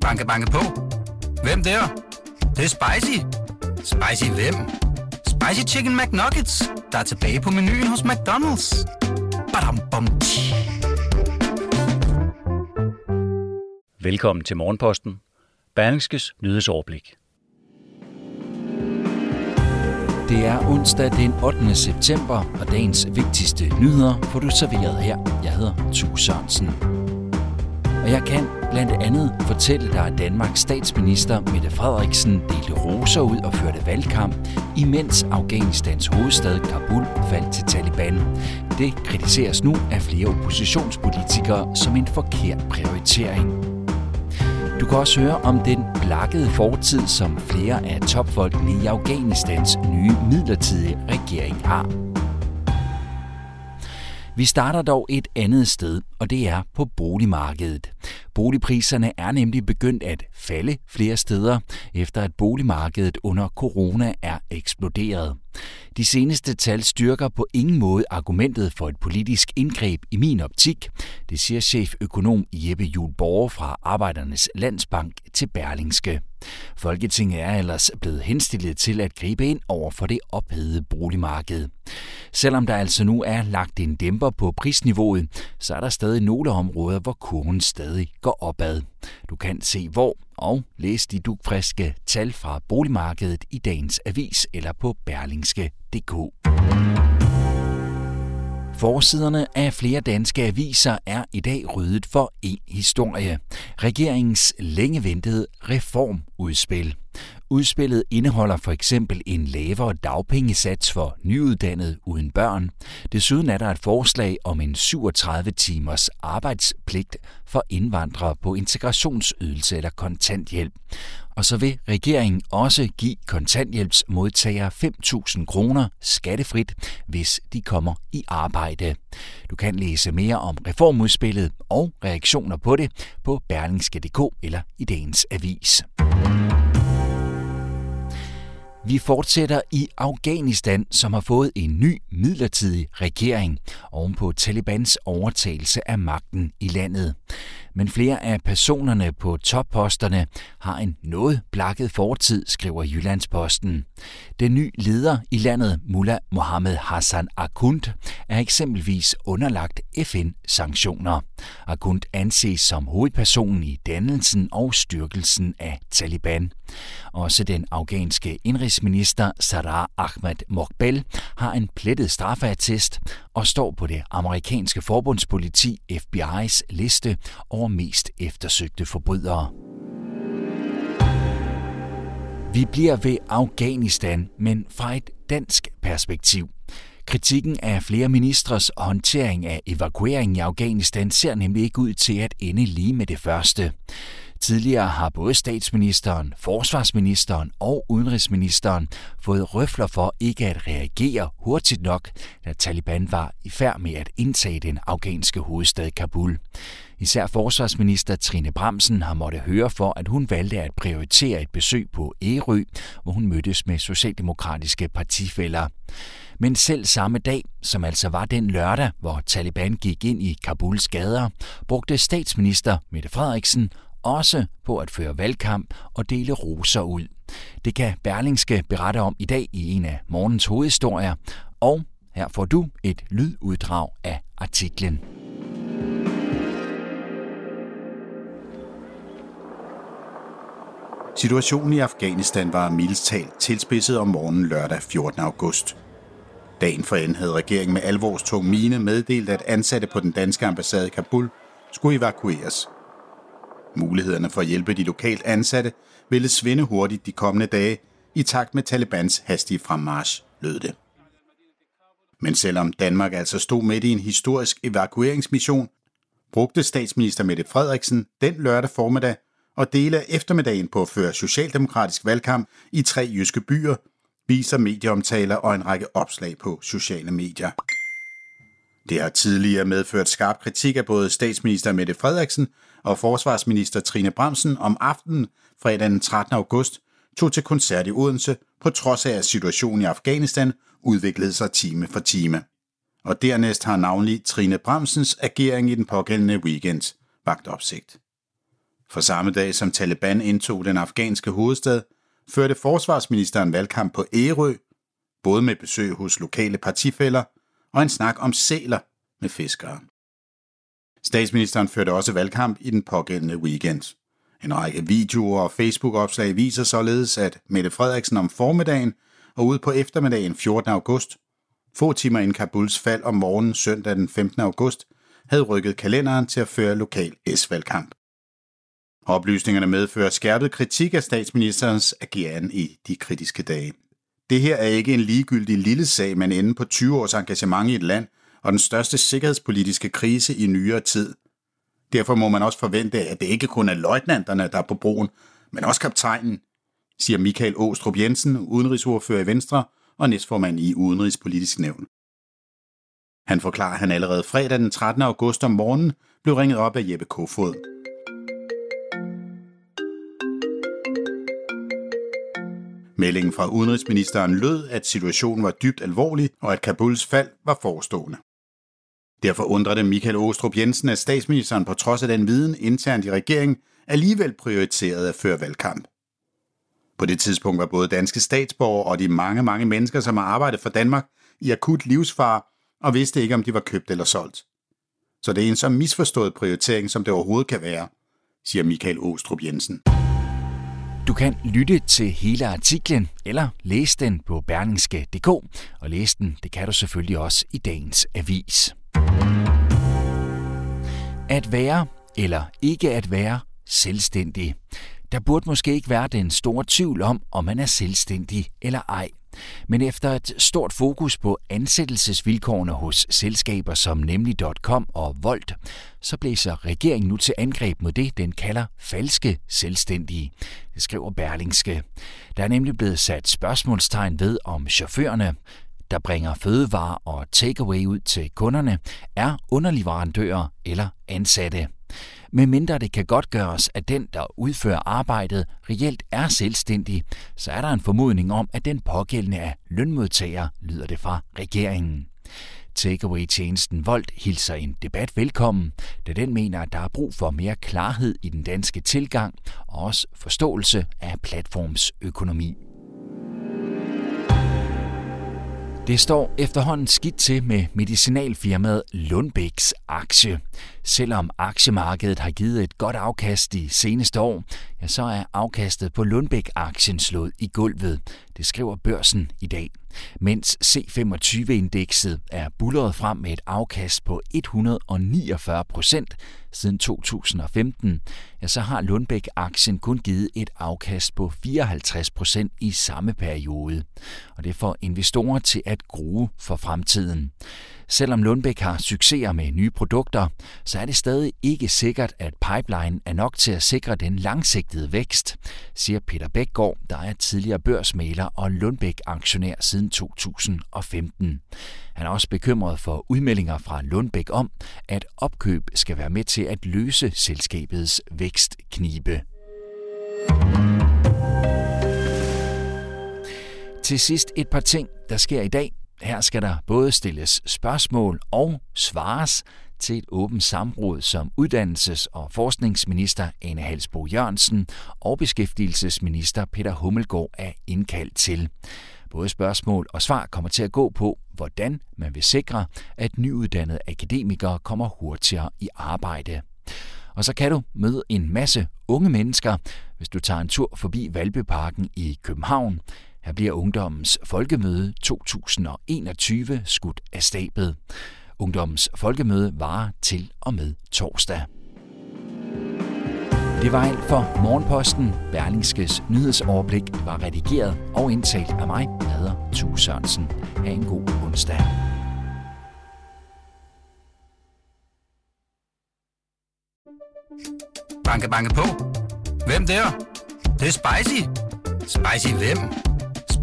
Banke, banke på. Hvem der? Det, det er spicy. Spicy hvem? Spicy Chicken McNuggets, der er tilbage på menuen hos McDonald's. Badum, bom, tji. Velkommen til Morgenposten. Berlingskes nyhedsoverblik. Det er onsdag den 8. september, og dagens vigtigste nyheder får du serveret her. Jeg hedder Tue Sørensen. Og jeg kan blandt andet fortælle dig, at Danmarks statsminister Mette Frederiksen delte roser ud og førte valgkamp, imens Afghanistans hovedstad Kabul faldt til Taliban. Det kritiseres nu af flere oppositionspolitikere som en forkert prioritering. Du kan også høre om den blakkede fortid, som flere af topfolkene i Afghanistans nye midlertidige regering har. Vi starter dog et andet sted, og det er på boligmarkedet. Boligpriserne er nemlig begyndt at falde flere steder, efter at boligmarkedet under corona er eksploderet. De seneste tal styrker på ingen måde argumentet for et politisk indgreb i min optik, det siger cheføkonom Jeppe Juhl Borge fra Arbejdernes Landsbank til Berlingske. Folketinget er ellers blevet henstillet til at gribe ind over for det ophedede boligmarked. Selvom der altså nu er lagt en dæmper på prisniveauet, så er der stadig nogle områder, hvor kurven stadig går opad. Du kan se hvor og læse de dugfriske tal fra boligmarkedet i dagens avis eller på berlingske.dk. Forsiderne af flere danske aviser er i dag ryddet for en historie. Regeringens længe ventede udspil. Udspillet indeholder for eksempel en lavere dagpengesats for nyuddannede uden børn. Desuden er der et forslag om en 37 timers arbejdspligt for indvandrere på integrationsydelse eller kontanthjælp. Og så vil regeringen også give kontanthjælpsmodtagere 5.000 kroner skattefrit, hvis de kommer i arbejde. Du kan læse mere om reformudspillet og reaktioner på det på berlingske.dk eller i dagens avis. Vi fortsætter i Afghanistan, som har fået en ny midlertidig regering ovenpå Talibans overtagelse af magten i landet. Men flere af personerne på topposterne har en noget blakket fortid, skriver Jyllandsposten. Den nye leder i landet, Mullah Mohammed Hassan Akund, er eksempelvis underlagt FN-sanktioner. Akund anses som hovedpersonen i dannelsen og styrkelsen af Taliban. Også den afghanske udenrigsminister Sarah Ahmad Mokbel har en plettet straffeattest og står på det amerikanske forbundspoliti FBI's liste over mest eftersøgte forbrydere. Vi bliver ved Afghanistan, men fra et dansk perspektiv. Kritikken af flere ministres håndtering af evakueringen i Afghanistan ser nemlig ikke ud til at ende lige med det første. Tidligere har både statsministeren, forsvarsministeren og udenrigsministeren fået røfler for ikke at reagere hurtigt nok, da Taliban var i færd med at indtage den afghanske hovedstad Kabul. Især forsvarsminister Trine Bramsen har måttet høre for, at hun valgte at prioritere et besøg på Ærø, hvor hun mødtes med socialdemokratiske partifælder. Men selv samme dag, som altså var den lørdag, hvor Taliban gik ind i Kabuls gader, brugte statsminister Mette Frederiksen også på at føre valgkamp og dele roser ud. Det kan Berlingske berette om i dag i en af morgens hovedhistorier, og her får du et lyduddrag af artiklen. Situationen i Afghanistan var mildest talt tilspidset om morgenen lørdag 14. august. Dagen forinden havde regeringen med alvorstung mine meddelt, at ansatte på den danske ambassade i Kabul skulle evakueres. Mulighederne for at hjælpe de lokalt ansatte ville svinde hurtigt de kommende dage i takt med Talibans hastige fremmarsch, lød det. Men selvom Danmark altså stod midt i en historisk evakueringsmission, brugte statsminister Mette Frederiksen den lørdag formiddag og dele af eftermiddagen på at føre socialdemokratisk valgkamp i tre jyske byer, viser medieomtaler og en række opslag på sociale medier. Det har tidligere medført skarp kritik af både statsminister Mette Frederiksen og forsvarsminister Trine Bremsen om aftenen fredag den 13. august tog til koncert i Odense, på trods af at situationen i Afghanistan udviklede sig time for time. Og dernæst har navnlig Trine Bremsens agering i den pågældende weekend vagt opsigt. For samme dag som Taliban indtog den afghanske hovedstad, førte forsvarsministeren valgkamp på Ærø, både med besøg hos lokale partifælder og en snak om sæler med fiskere. Statsministeren førte også valgkamp i den pågældende weekend. En række videoer og Facebook-opslag viser således, at Mette Frederiksen om formiddagen og ud på eftermiddagen 14. august, få timer inden Kabuls fald om morgenen søndag den 15. august, havde rykket kalenderen til at føre lokal S-valgkamp. Oplysningerne medfører skærpet kritik af statsministerens ageren i de kritiske dage. Det her er ikke en ligegyldig lille sag, men ende på 20 års engagement i et land og den største sikkerhedspolitiske krise i nyere tid. Derfor må man også forvente, at det ikke kun er løjtnanterne, der er på broen, men også kaptajnen, siger Michael Åstrup Jensen, udenrigsordfører i Venstre og næstformand i Udenrigspolitisk Nævn. Han forklarer, at han allerede fredag den 13. august om morgenen blev ringet op af Jeppe Kofod. Meldingen fra udenrigsministeren lød, at situationen var dybt alvorlig, og at Kabuls fald var forestående. Derfor undrer det Michael Åstrup Jensen, at statsministeren på trods af den viden internt i regeringen alligevel prioriterede at føre valgkamp. På det tidspunkt var både danske statsborgere og de mange, mange mennesker, som har arbejdet for Danmark, i akut livsfare og vidste ikke, om de var købt eller solgt. Så det er en så misforstået prioritering, som det overhovedet kan være, siger Michael Åstrup Jensen. Du kan lytte til hele artiklen eller læse den på berlingske.dk, og læse den, det kan du selvfølgelig også i dagens avis. At være eller ikke at være selvstændig. Der burde måske ikke være den store tvivl om, om man er selvstændig eller ej. Men efter et stort fokus på ansættelsesvilkårene hos selskaber som nemlig.com og Volt, så blæser regeringen nu til angreb mod det, den kalder falske selvstændige. Det skriver Berlingske. Der er nemlig blevet sat spørgsmålstegn ved, om chaufførerne, der bringer fødevarer og takeaway ud til kunderne, er underleverandører eller ansatte medmindre det kan godt gøres, at den, der udfører arbejdet, reelt er selvstændig, så er der en formodning om, at den pågældende er lønmodtager, lyder det fra regeringen. Takeaway-tjenesten Volt hilser en debat velkommen, da den mener, at der er brug for mere klarhed i den danske tilgang og også forståelse af platformsøkonomi. Det står efterhånden skidt til med medicinalfirmaet Lundbæks aktie. Selvom aktiemarkedet har givet et godt afkast de seneste år, ja, så er afkastet på Lundbæk-aktien slået i gulvet. Det skriver børsen i dag. Mens C25-indekset er bulleret frem med et afkast på 149 procent siden 2015, ja, så har Lundbæk-aktien kun givet et afkast på 54 procent i samme periode. Og det får investorer til at grue for fremtiden. Selvom Lundbæk har succeser med nye produkter, så er det stadig ikke sikkert, at pipeline er nok til at sikre den langsigtede vækst, siger Peter Bækgaard, der er tidligere børsmaler og Lundbæk-aktionær siden 2015. Han er også bekymret for udmeldinger fra Lundbæk om, at opkøb skal være med til at løse selskabets vækstknibe. Til sidst et par ting, der sker i dag. Her skal der både stilles spørgsmål og svares til et åbent samråd, som uddannelses- og forskningsminister Ane Halsbo Jørgensen og beskæftigelsesminister Peter Hummelgaard er indkaldt til. Både spørgsmål og svar kommer til at gå på, hvordan man vil sikre, at nyuddannede akademikere kommer hurtigere i arbejde. Og så kan du møde en masse unge mennesker, hvis du tager en tur forbi Valbyparken i København. Her bliver Ungdommens Folkemøde 2021 skudt af stabet. Ungdommens Folkemøde varer til og med torsdag. Det var alt for Morgenposten. Berlingskes nyhedsoverblik var redigeret og indtalt af mig, der hedder Tue Sørensen. Ha' en god onsdag. Banke, banke på. Hvem der? Det, det er spicy. Spicy hvem?